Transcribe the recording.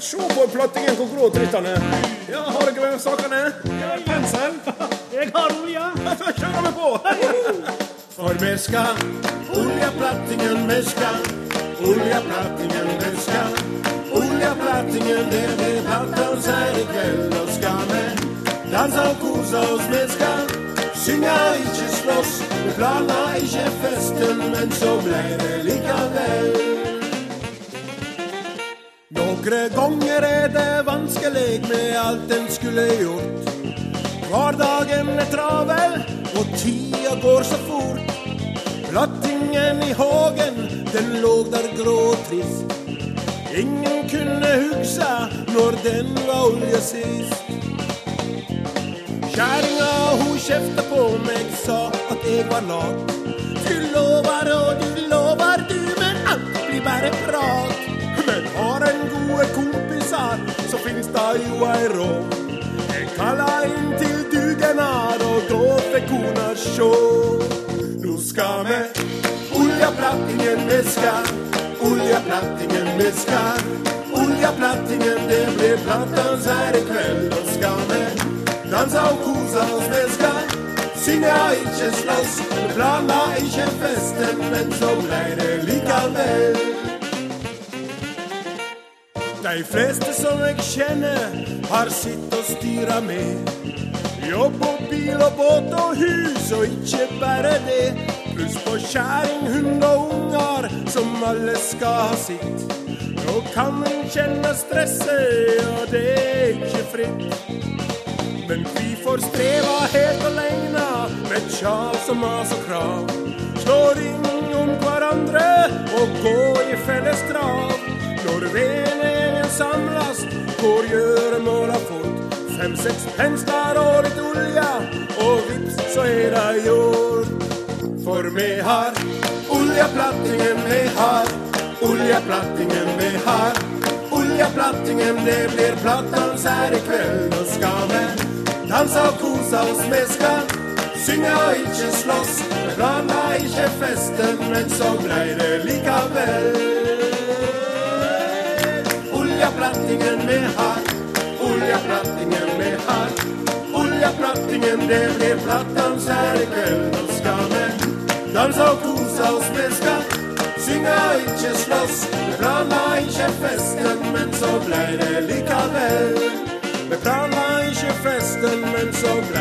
Se på plattingen han er. Ja, har dere sakene? Pensel. Jeg har olje. Da kjører vi på! For vi skal oljeplattingen, vi skal oljeplattingen, vi skal oljeplattingen, det blir plattans her i kveld. Og skal vi danse og kose oss, vi skal synge, ikke slåss. Vi planla ikke festen, men så ble det likevel. Noen ganger er det vanskelig med alt en skulle gjort. Hverdagen er travel, og tida går så fort. Plattingen i hagen, den lå der grå og trist. Ingen kunne huske når den var olje sist. Kjerringa hun kjefta på meg, sa at jeg var lat. Du lover og du lover så finnes det jo ei råd. Kalla inn til dugnad, og da fikk kona sjå. Nå skal vi oljeplattingen, vi skal oljeplattingen, vi skal oljeplattingen, det blir plattans her i kveld. Og skal vi danse og kose oss, vi skal synge, ikke slåss. Planla ikke festen, men så blei det likevel. De fleste som jeg kjenner, har sitt å styre med. Jobb og bil og båt og hus, og ikke bare det. Pluss på kjæring, hund og unger, som alle skal ha sitt. Nå kan en kjenne stresset, og det er ikke fritt. Men vi får streva helt aleine med tjal og mas og krav. Slår ring om hverandre og gå går gjøremåla fort. Fem-seks pensler og litt olje, og vips, så er det gjort. For vi har oljeplattingen, vi har oljeplattingen, vi har oljeplattingen. Det blir plattdans her i kveld. Nå skal vi danse og kose oss, vi skal synge og ikke slåss. Planla ikke festen, men så blei det likevel. Oljeplattingen vi har, oljeplattingen vi har. Oljeplattingen, det blir plattans her. Nå skal vi danse og kose oss, vi skal synge og ikke slåss. Vi planla ikke festen, men så blei det likevel. Vi planla ikke festen, men så blei